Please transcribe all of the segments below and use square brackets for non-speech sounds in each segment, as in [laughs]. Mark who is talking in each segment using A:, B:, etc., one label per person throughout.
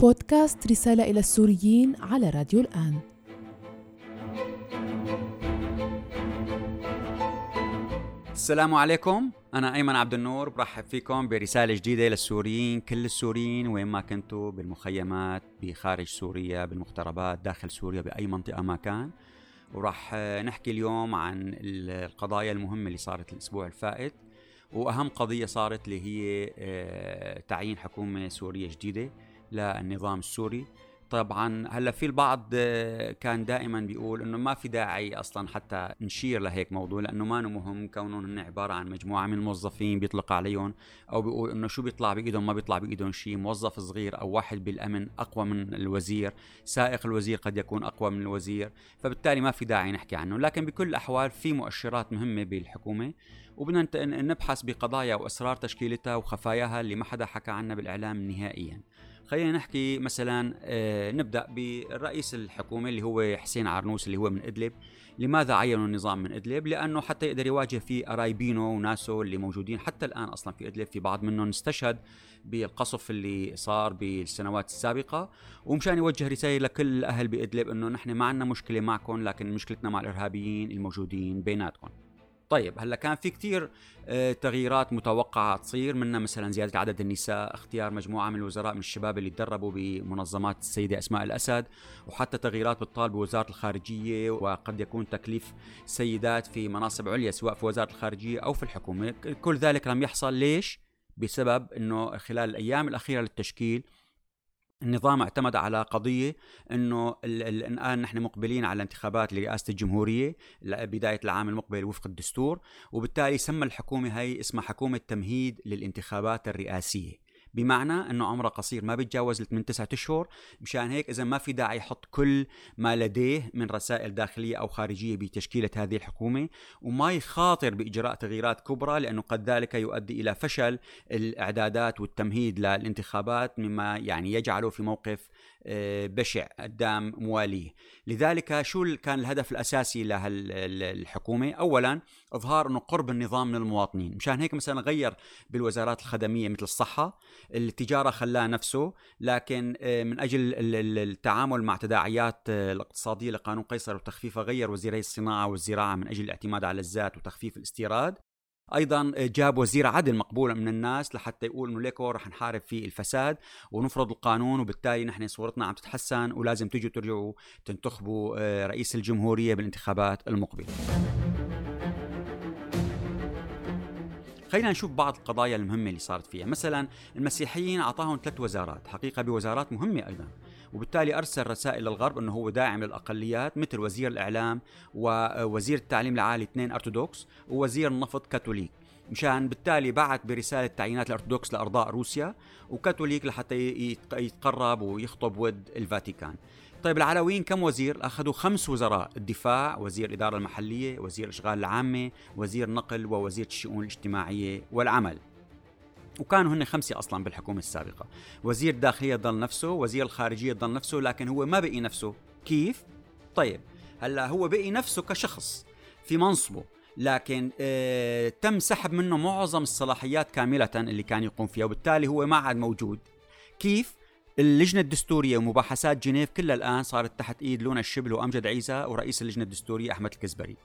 A: بودكاست رسالة إلى السوريين على راديو الآن.
B: السلام عليكم. أنا أيمن عبد النور برحب فيكم برسالة جديدة للسوريين كل السوريين وين ما كنتوا بالمخيمات بخارج سوريا بالمغتربات داخل سوريا بأي منطقة ما كان. وراح نحكي اليوم عن القضايا المهمة اللي صارت الأسبوع الفائت. وأهم قضية صارت اللي هي آه، تعيين حكومة سورية جديدة. للنظام السوري. طبعا هلأ في البعض آه، كان دائما بيقول إنه ما في داعي أصلا حتى نشير لهيك موضوع لأنه ما مهم كونهم هن عبارة عن مجموعة من الموظفين بيطلق عليهم أو بيقول إنه شو بيطلع بإيدهم ما بيطلع بإيدهم شيء موظف صغير أو واحد بالأمن أقوى من الوزير سائق الوزير قد يكون أقوى من الوزير فبالتالي ما في داعي نحكي عنه. لكن بكل الأحوال في مؤشرات مهمة بالحكومة وبدنا نبحث بقضايا وأسرار تشكيلتها وخفاياها اللي ما حدا حكى عنها بالإعلام نهائيا. خلينا نحكي مثلا آه، نبدأ بالرئيس الحكومة اللي هو حسين عرنوس اللي هو من إدلب. لماذا عينوا النظام من إدلب؟ لأنه حتى يقدر يواجه فيه قرايبينه وناسه اللي موجودين حتى الآن أصلا في إدلب في بعض منهم استشهد بالقصف اللي صار بالسنوات السابقة. ومشان يوجه رسالة لكل الاهل بإدلب إنه نحن ما عندنا مشكلة معكم لكن مشكلتنا مع الإرهابيين الموجودين بيناتكم. طيب هلا كان في كثير آه، تغييرات متوقعة تصير منها مثلا زيادة عدد النساء اختيار مجموعة من الوزراء من الشباب اللي تدربوا بمنظمات السيدة أسماء الأسد وحتى تغييرات بتطال بوزارة الخارجية وقد يكون تكليف سيدات في مناصب عليا سواء في وزارة الخارجية أو في الحكومة. كل ذلك لم يحصل. ليش؟ بسبب إنه خلال الأيام الأخيرة للتشكيل النظام اعتمد على قضية أنه الآن نحن مقبلين على انتخابات لرئاسة الجمهورية بداية العام المقبل وفق الدستور وبالتالي سمى الحكومة هي اسمها حكومة تمهيد للانتخابات الرئاسية. بمعنى إنه عمره قصير ما بيتجاوز من تسعة أشهر مشان هيك إذا ما في داعي يحط كل ما لديه من رسائل داخلية أو خارجية بتشكيلة هذه الحكومة وما يخاطر بإجراء تغييرات كبرى لأنه قد ذلك يؤدي إلى فشل الإعدادات والتمهيد للانتخابات مما يعني يجعله في موقف بشع قدام مواليه. لذلك شو كان الهدف الأساسي للحكومة أولا إظهار أنه قرب النظام من المواطنين. مشان هيك مثلا غير بالوزارات الخدمية مثل الصحة التجارة خلاه نفسه لكن آه، من أجل التعامل مع تداعيات آه، الاقتصادية لقانون قيصر وتخفيفها غير وزيري الصناعة والزراعة من أجل الاعتماد على الذات وتخفيف الاستيراد. أيضا جاب وزير عدل مقبول من الناس لحتى يقول إنه ليكو رح نحارب في الفساد ونفرض القانون وبالتالي نحن صورتنا عم تتحسن ولازم تجوا ترجعوا تنتخبوا آه، رئيس الجمهورية بالانتخابات المقبلة. خلينا نشوف بعض القضايا المهمة اللي صارت فيها، مثلا المسيحيين أعطاهم ثلاث وزارات، حقيقة بوزارات مهمة أيضا. وبالتالي أرسل رسائل للغرب إنه هو داعم للأقليات مثل وزير الإعلام ووزير التعليم العالي اثنين أرثوذكس ووزير النفط كاثوليك مشان بالتالي بعت برسالة تعيينات الأرثوذكس لأرضاء روسيا وكاثوليك لحتى يتقرب ويخطب ود الفاتيكان طيب العلويين كم وزير؟ أخذوا خمس وزراء، الدفاع، وزير الإدارة المحلية، وزير الأشغال العامة، وزير النقل ووزير الشؤون الاجتماعية والعمل. وكانوا هن خمسة أصلا بالحكومة السابقة وزير الداخلية ضل نفسه وزير الخارجية ضل نفسه لكن هو ما بقي نفسه كيف؟ طيب هلأ هو بقي نفسه كشخص في منصبه لكن آه تم سحب منه معظم الصلاحيات كاملة اللي كان يقوم فيها وبالتالي هو ما عاد موجود كيف؟ اللجنة الدستورية ومباحثات جنيف كلها الآن صارت تحت إيد لونا الشبل وأمجد عيسى ورئيس اللجنة الدستورية أحمد الكزبري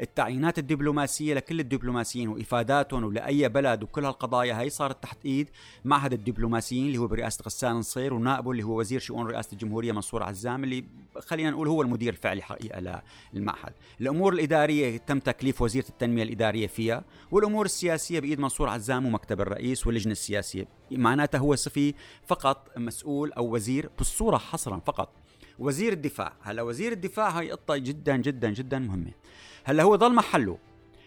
B: التعيينات الدبلوماسية لكل الدبلوماسيين وإفاداتهم ولأي بلد وكل هالقضايا هي صارت تحت ايد معهد الدبلوماسيين اللي هو برئاسة غسان نصير ونائبه اللي هو وزير شؤون رئاسة الجمهورية منصور عزام اللي خلينا نقول هو المدير الفعلي حقيقة للمعهد. الأمور الإدارية تم تكليف وزيرة التنمية الإدارية فيها والأمور السياسية بإيد منصور عزام ومكتب الرئيس واللجنة السياسية. معناتها هو صفي فقط مسؤول أو وزير بالصورة حصرا فقط. وزير الدفاع هلا وزير الدفاع هي قطة جدا جدا جدا مهمة. هلا هو ضل محله.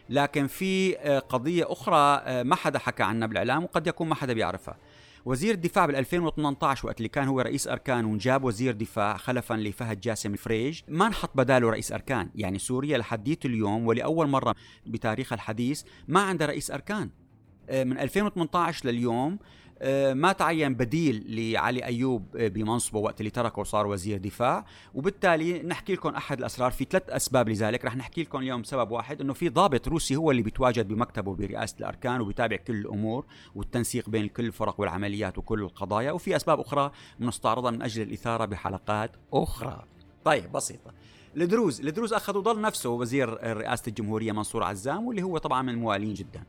B: لكن في آه، قضية أخرى آه، ما حدا حكى عنها بالإعلام وقد يكون ما حدا بيعرفها. وزير الدفاع بال 2018 وقت اللي كان هو رئيس أركان وجاب وزير دفاع خلفا لفهد جاسم الفريج ما انحط بداله رئيس أركان. يعني سوريا لحديت اليوم ولأول مرة بتاريخها الحديث ما عندها رئيس أركان. آه، من 2018 لليوم ما تعين بديل لعلي أيوب آه، بمنصبه وقت اللي تركه وصار وزير دفاع. وبالتالي نحكي لكم أحد الأسرار في ثلاث أسباب لذلك. رح نحكي لكم اليوم سبب واحد إنه في ضابط روسي هو اللي بيتواجد بمكتبه برئاسة الأركان وبيتابع كل الأمور والتنسيق بين كل الفرق والعمليات وكل القضايا. وفي أسباب أخرى بنستعرضها من أجل الإثارة بحلقات أخرى. طيب بسيطة. الدروز الدروز أخذوا ضل نفسه وزير رئاسة الجمهورية منصور عزام واللي هو طبعا من الموالين جدا.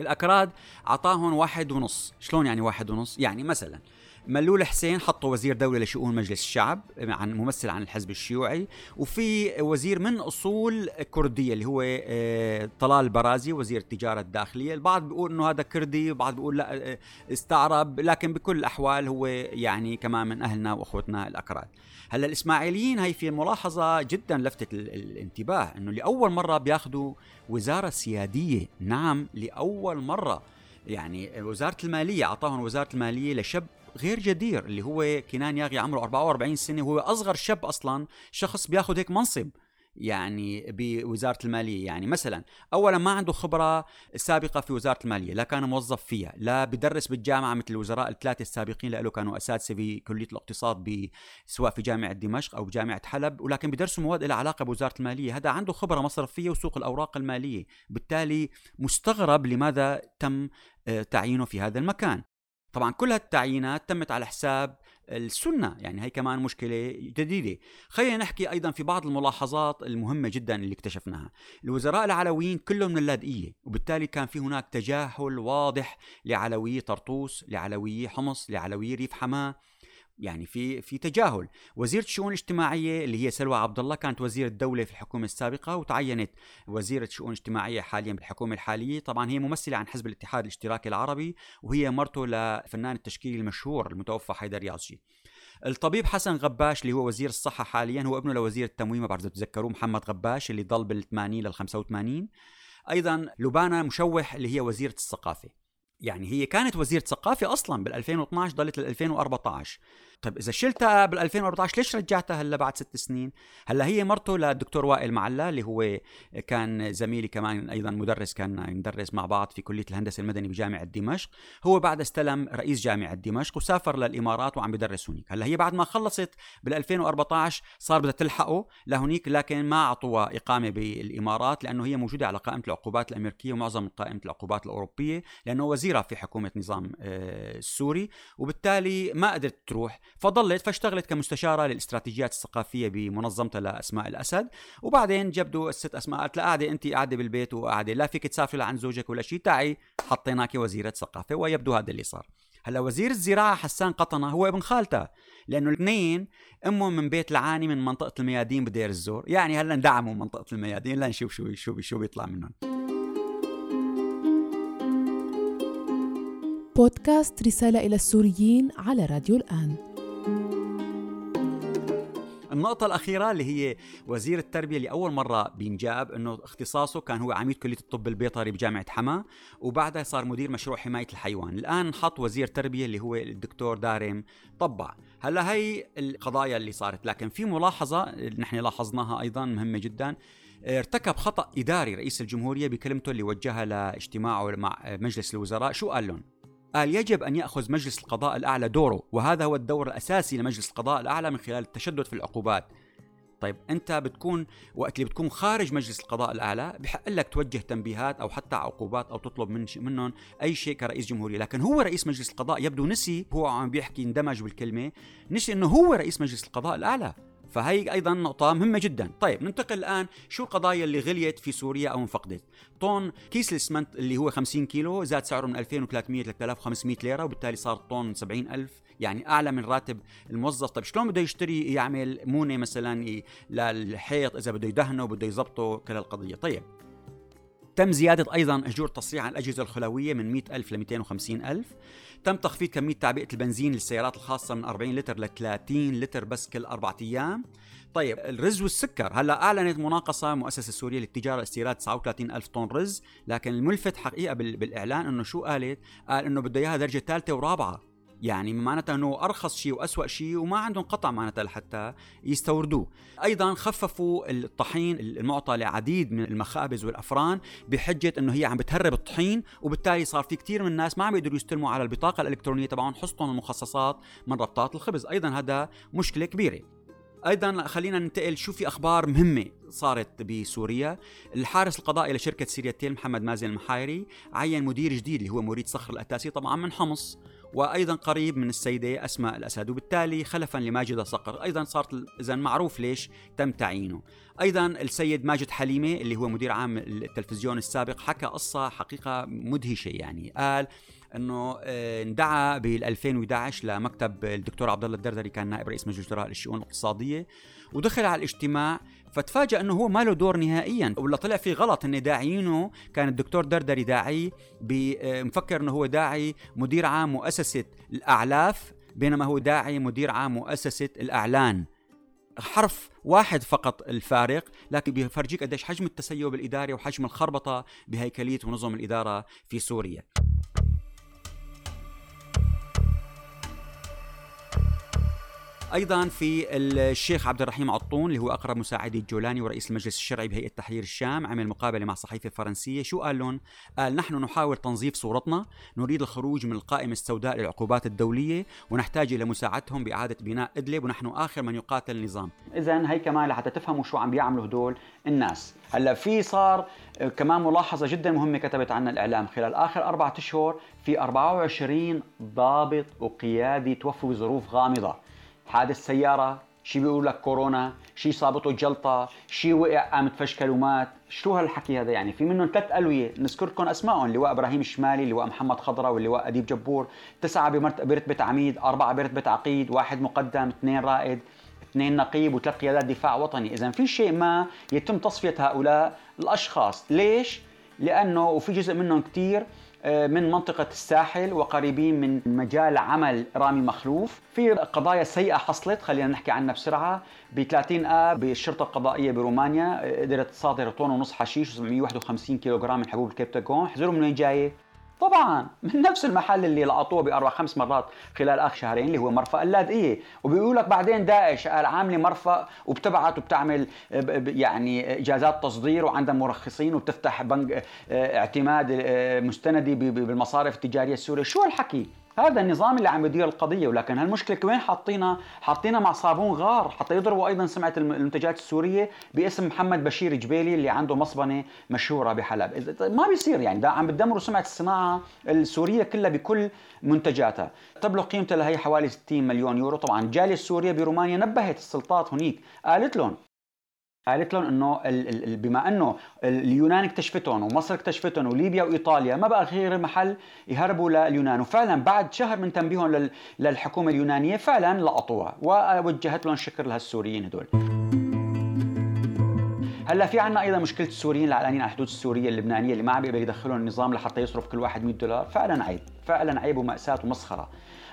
B: الأكراد اعطاهم واحد ونص. شلون يعني واحد ونص؟ يعني مثلا ملول حسين حطوا وزير دولة لشؤون مجلس الشعب عن ممثل عن الحزب الشيوعي وفي وزير من أصول كردية اللي هو آه، طلال برازي وزير التجارة الداخلية. البعض بيقول أنه هذا كردي البعض بيقول لا آه، استعرب لكن بكل الأحوال هو يعني كمان من أهلنا وأخوتنا الأكراد. هلأ الإسماعيليين هي في ملاحظة جدا لفتت الانتباه أنه لأول مرة بياخذوا وزارة سيادية. نعم لأول مرة. يعني وزارة المالية أعطاهم وزارة المالية لشاب غير جدير اللي هو كنان ياغي عمره 44 سنة وهو أصغر شاب أصلا شخص بياخذ هيك منصب يعني بوزارة المالية. يعني مثلا اولا ما عنده خبرة سابقة في وزارة المالية لا كان موظف فيها لا بدرس بالجامعة مثل الوزراء الثلاثة السابقين له كانوا أساتذة في كلية الاقتصاد سواء في جامعة دمشق أو بجامعه حلب ولكن بدرسوا مواد لها علاقة بوزارة المالية. هذا عنده خبرة مصرفية وسوق الأوراق المالية. بالتالي مستغرب لماذا تم آه، تعيينه في هذا المكان. طبعا كل هالتعيينات تمت على حساب السنة يعني هي كمان مشكلة جديدة. خلينا نحكي أيضا في بعض الملاحظات المهمة جدا اللي اكتشفناها. الوزراء العلويين كلهم من اللاذقية وبالتالي كان في هناك تجاهل واضح لعلوية طرطوس لعلوية حمص لعلوية ريف حماة. يعني في في تجاهل. وزيره الشؤون الاجتماعية اللي هي سلوى عبد الله كانت وزيره الدولة في الحكومة السابقة وتعينت وزيره شؤون اجتماعيه حاليا بالحكومة الحالية. طبعا هي ممثلة عن حزب الاتحاد الاشتراكي العربي وهي مرته لفنان التشكيلي المشهور المتوفى حيدر يازجي الطبيب حسن غباش اللي هو وزير الصحة حاليا هو ابنه لوزير التموين ما بعرف تتذكروه محمد غباش اللي ضل بال 80 لل 85 أيضا لبانا مشوح اللي هي وزيرة الثقافة. يعني هي كانت وزيرة ثقافة أصلا بال 2012 ضلت لل 2014 طيب إذا شلتها بال 2014 ليش رجعتها هلا بعد ست سنين؟ هلا هي مرته للدكتور وائل معلا اللي هو كان زميلي كمان أيضا مدرس كان ندرس مع بعض في كلية الهندسة المدني بجامعة دمشق، هو بعد استلم رئيس جامعة دمشق وسافر للإمارات وعم بدرس هناك، هلا هي بعد ما خلصت بال 2014 صار بدها تلحقه لهنيك لكن ما أعطوها إقامة بالإمارات لأنه هي موجودة على قائمة العقوبات الأمريكية ومعظم قائمة العقوبات الأوروبية لأنه وزيرة في حكومة نظام آه، السوري وبالتالي ما قدرت تروح. فضلت فاشتغلت كمستشارة للاستراتيجيات الثقافية بمنظمتها لاسماء الأسد. وبعدين جبدوا الست اسماء قالت قاعدة انت قاعدة بالبيت وقاعدة. لا فيك تسافري لعند زوجك ولا شيء تعي حطيناك وزيرة ثقافة. ويبدو هذا اللي صار. هلا وزير الزراعة حسان قطنة هو ابن خالته لأنه الاثنين أمهم من بيت العاني من منطقة الميادين بدير الزور. يعني هلا اندعموا منطقة الميادين. لنشوف شو شو شو بيطلع منهم.
A: بودكاست رسالة إلى السوريين على راديو الآن.
B: النقطة الأخيرة اللي هي وزير التربية اللي أول مرة بينجاب إنه اختصاصه كان هو عميد كلية الطب البيطري بجامعة حما وبعدها صار مدير مشروع حماية الحيوان. الآن حط وزير تربية اللي هو الدكتور دارم طبع. هلأ هي القضايا اللي صارت. لكن في ملاحظة نحن لاحظناها أيضا مهمة جدا. ارتكب خطأ إداري رئيس الجمهورية بكلمته اللي وجهها لإجتماعه مع مجلس الوزراء شو قال لهم؟ قال يجب أن يأخذ مجلس القضاء الأعلى دوره وهذا هو الدور الأساسي لمجلس القضاء الأعلى من خلال التشدد في العقوبات. طيب أنت بتكون وقت اللي بتكون خارج مجلس القضاء الأعلى بحق لك توجه تنبيهات أو حتى عقوبات أو تطلب من منهم أي شيء كرئيس جمهورية. لكن هو رئيس مجلس القضاء يبدو نسي هو عم بيحكي اندمج بالكلمة نسي إنه هو رئيس مجلس القضاء الأعلى. فهي أيضا نقطة مهمة جدا، طيب ننتقل الآن شو القضايا اللي غليت في سوريا أو انفقدت؟ طن كيس الاسمنت اللي هو 50 كيلو زاد سعره من 2300 ل 3500 ليرة وبالتالي صار طن 70000 يعني أعلى من راتب الموظف، طيب شلون بده يشتري يعمل مونة مثلا للحيط إذا بده يدهنه وبده يظبطه كل القضية، طيب تم زيادة أيضا أجور تصريح عن الأجهزة الخلوية من 100 ألف ل 250 ألف. تم تخفيض كمية تعبئة البنزين للسيارات الخاصة من 40 لتر ل 30 لتر بس كل أربعة أيام. طيب الرز والسكر. هلأ أعلنت مناقصة المؤسسه السوريه للتجارة والاستيراد 39 ألف طن رز لكن الملفت حقيقة بالاعلان إنه شو قالت؟ قال إنه بده إياها درجة ثالثة ورابعة. يعني معناتها إنه أرخص شيء وأسوأ شيء وما عندهم قطع معناتها لحتى يستوردوه. أيضا خففوا الطحين المعطى لعديد من المخابز والأفران بحجة إنه هي عم بتهرب الطحين وبالتالي صار في كثير من الناس ما عم يقدروا يستلموا على البطاقة الإلكترونية تبعهم حصتهم المخصصات من ربطات الخبز. أيضا هذا مشكلة كبيرة. أيضا خلينا ننتقل. شو في أخبار مهمة صارت بسوريا؟ الحارس القضائي لشركة سيريا تيل محمد مازن المحايري عين مدير جديد اللي هو مريد صخر الأتاسي طبعا من حمص. وأيضا قريب من السيدة أسماء الأسد وبالتالي خلفا لماجد صقر أيضا صارت اذا معروف ليش تم تعيينه. أيضا السيد ماجد حليمة اللي هو مدير عام التلفزيون السابق حكى قصة حقيقة مدهشة يعني. قال إنه آه، اندعى بال 2011 لمكتب الدكتور عبد الله الدردري كان نائب رئيس مجلس الوزراء للشؤون الاقتصادية ودخل على الاجتماع فتفاجأ أنه هو ما له دور نهائيا ولا طلع في غلط ان داعيينه كان الدكتور دردري داعي آه، مفكر إنه هو داعي مدير عام مؤسسة الأعلاف بينما هو داعي مدير عام مؤسسة الإعلان. حرف واحد فقط الفارق لكن بيفرجيك قديش حجم التسيب الإداري وحجم الخربطة بهيكلية ونظم الإدارة في سوريا. أيضا في الشيخ عبد الرحيم عطون اللي هو أقرب مساعدي الجولاني ورئيس المجلس الشرعي بهيئة تحرير الشام عمل مقابلة مع صحيفة فرنسية شو قال لهم؟ قال نحن نحاول تنظيف صورتنا نريد الخروج من القائمة السوداء للعقوبات الدولية ونحتاج إلى مساعدتهم بإعادة بناء إدلب ونحن آخر من يقاتل النظام. اذا هي كمان لحتى تفهموا شو عم بيعملوا هدول الناس. هلأ في صار كمان ملاحظة جدا مهمة كتبت عنها الإعلام. خلال آخر أربعة أشهر في 24 ضابط وقيادي توفوا بظروف غامضة. حادث سيارة شي بيقول لك كورونا شي صابته جلطة شي وقع قام تفشكل ومات شو هالحكي هذا يعني؟ في منهم ثلاث ألوية. نذكر لكم أسمائهم اللواء إبراهيم الشمالي اللواء محمد خضرة واللواء أديب جبور. تسعة برتبة عميد أربعة برتبة عقيد واحد مقدم اثنين رائد اثنين نقيب وثلاث قيادات دفاع وطني. إذا في شيء ما يتم تصفية هؤلاء الأشخاص. ليش؟ لأنه وفي جزء منهم كثير من منطقة الساحل وقريبين من مجال عمل رامي مخلوف. في قضايا سيئة حصلت خلينا نحكي عنها بسرعة. ب 30 آب بالشرطة القضائية برومانيا آه، قدرت تصادر طن ونص حشيش و751 كيلوغرام من حبوب الكبتاجون من وين جاية؟ طبعا من نفس المحل اللي لقطوه بأربع خمس مرات خلال آخر شهرين اللي هو مرفأ اللاذقية. وبيقول لك بعدين داعش قال عاملة مرفأ وبتبعت وبتعمل يعني إجازات تصدير وعندها مرخصين وبتفتح بنك آه، اعتماد آه، مستندي بالمصارف التجارية السورية. شو هالحكي؟ هذا النظام اللي عم يدير القضية ولكن هالمشكلة وين حاطينها؟ حاطينها مع صابون غار حتى يضربوا أيضا سمعة المنتجات السورية باسم محمد بشير جبيلي اللي عنده مصبنة مشهورة بحلب، ما بيصير يعني ده عم بتدمروا سمعة الصناعة السورية كلها بكل منتجاتها، تبلغ قيمتها لهي حوالي 60 مليون يورو، طبعا الجالية السورية برومانيا نبهت السلطات هنيك، قالت لهم قالت لهم إنه بما إنه اليونان اكتشفتهم ومصر اكتشفتهم وليبيا وإيطاليا ما بقى غير محل يهربوا لليونان. وفعلا بعد شهر من تنبيههم للحكومة اليونانية فعلا لقطوها ووجهت لهم شكر لهالسوريين هدول. هلا في عنا أيضا مشكلة السوريين العلانيين على الحدود السورية اللبنانية اللي ما عم بيقدر يدخلهم النظام لحتى يصرف كل واحد 100 دولار. فعلا عيب فعلا عيب ومأساة ومسخرة.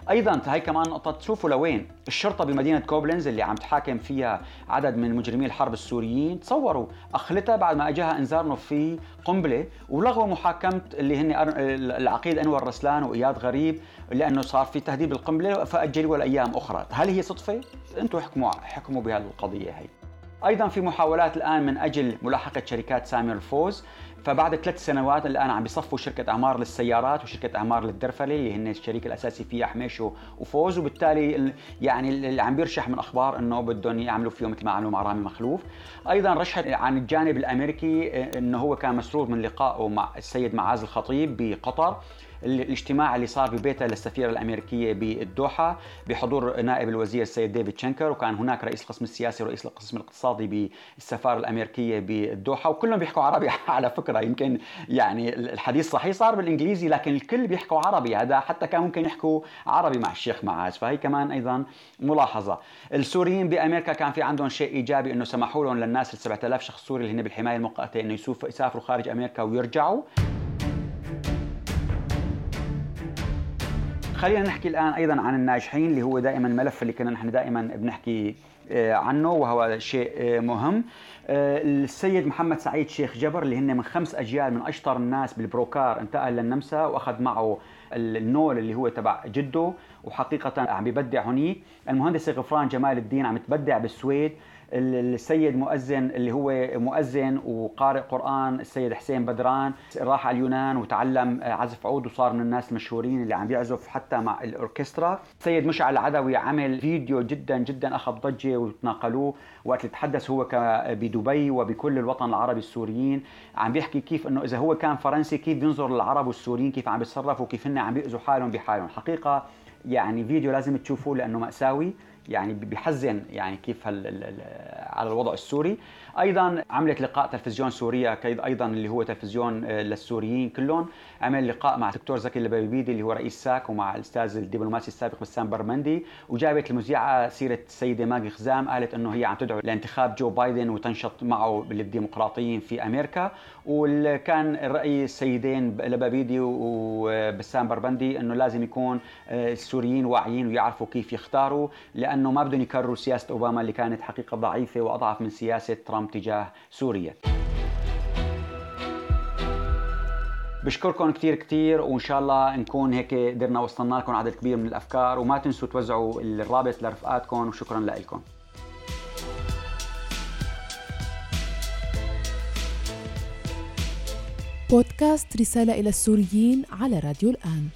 B: أيضا هي كمان نقطة تشوفوا لوين؟ الشرطة بمدينة كوبلنز اللي عم تحاكم فيها عدد من مجرمي الحرب السوريين تصوروا اخلتها بعد ما أجاها انذار انه في قنبلة ولغوا محاكمة اللي هن العقيد أنور رسلان وإياد غريب لأنه صار في تهديد بالقنبلة فأجلوا لأيام أخرى. هل هي صدفة؟ أنتم حكموا حكموا بهذه القضية هي. أيضا في محاولات الآن من أجل ملاحقة شركات سامر الفوز. فبعد ثلاث سنوات الآن عم بيصفوا شركة أعمار للسيارات وشركة أعمار للدرفلة اللي هن الشريك الأساسي فيها حميش وفوز. وبالتالي يعني اللي عم بيرشح من أخبار إنه بدهم يعملوا فيهم مثل ما عملوا مع رامي مخلوف. أيضا رشحت عن الجانب الأمريكي إنه هو كان مسرور من لقائه مع السيد معاذ الخطيب بقطر. الاجتماع اللي صار ببيتها للسفيرة الأمريكية بالدوحة بحضور نائب الوزير السيد ديفيد شنكر وكان هناك رئيس القسم السياسي ورئيس القسم الاقتصادي بالسفارة الأمريكية بالدوحة وكلهم بيحكوا عربي [laughs] على فكرة. يمكن يعني الحديث صحيح صار بالإنجليزي لكن الكل بيحكوا عربي. هذا حتى كان ممكن يحكوا عربي مع الشيخ معاذ. فهي كمان أيضا ملاحظة. السوريين بأمريكا كان في عندهم شيء إيجابي أنه سمحوا لهم للناس ال 7000 شخص سوري اللي هن بالحماية المؤقتة أنه يسافروا خارج أمريكا ويرجعوا. خلينا نحكي الآن أيضا عن الناجحين اللي هو دائما الملف اللي كنا نحن دائما بنحكي آه، عنه وهو شيء آه، مهم. آه، السيد محمد سعيد شيخ جبر اللي هن من خمس أجيال من أشطر الناس بالبروكار انتقل للنمسا وأخذ معه النول اللي هو تبع جده وحقيقة عم ببدع هنيك المهندس غفران جمال الدين عم تبدع بالسويد السيد مؤذن اللي هو مؤذن وقارئ قرآن السيد حسين بدران راح على اليونان وتعلم عزف عود وصار من الناس المشهورين اللي عم بيعزف حتى مع الأوركسترا. السيد مشعل العدوي عمل فيديو جدا جدا أخذ ضجة وتناقلوه. وقت تحدث هو بدبي وبكل الوطن العربي السوريين عم بيحكي كيف إنه إذا هو كان فرنسي كيف بينظر للعرب والسوريين كيف عم بيتصرفوا وكيف هن عم بيأذوا حالهم بحالهم. حقيقة يعني فيديو لازم تشوفوه لأنه مأساوي. يعني بيحزن يعني كيف على الوضع السوري. أيضا عملت لقاء تلفزيون سوريا أيضا اللي هو تلفزيون آه، للسوريين كلهم. عمل لقاء مع الدكتور زكي البيبيدي اللي هو رئيس ساك ومع الأستاذ الدبلوماسي السابق بسام برمندي. وجابت المذيعه سيرة السيدة ماجي خزام قالت إنه هي عم تدعو لانتخاب جو بايدن وتنشط معه بالديمقراطيين في أمريكا. وكان الرأي السيدين لبابيدي وبسام بربندي إنه لازم يكون آه، السوريين واعيين ويعرفوا كيف يختاروا لأنه ما بدهم يكرروا سياسة أوباما اللي كانت حقيقة ضعيفة وأضعف من سياسة ترامب تجاه سوريا. بشكركم كثير كثير وإن شاء الله نكون هيك قدرنا وصلنا لكم عدد كبير من الأفكار وما تنسوا توزعوا الرابط لرفقاتكم وشكرا لكم.
A: بودكاست رسالة إلى السوريين على راديو الآن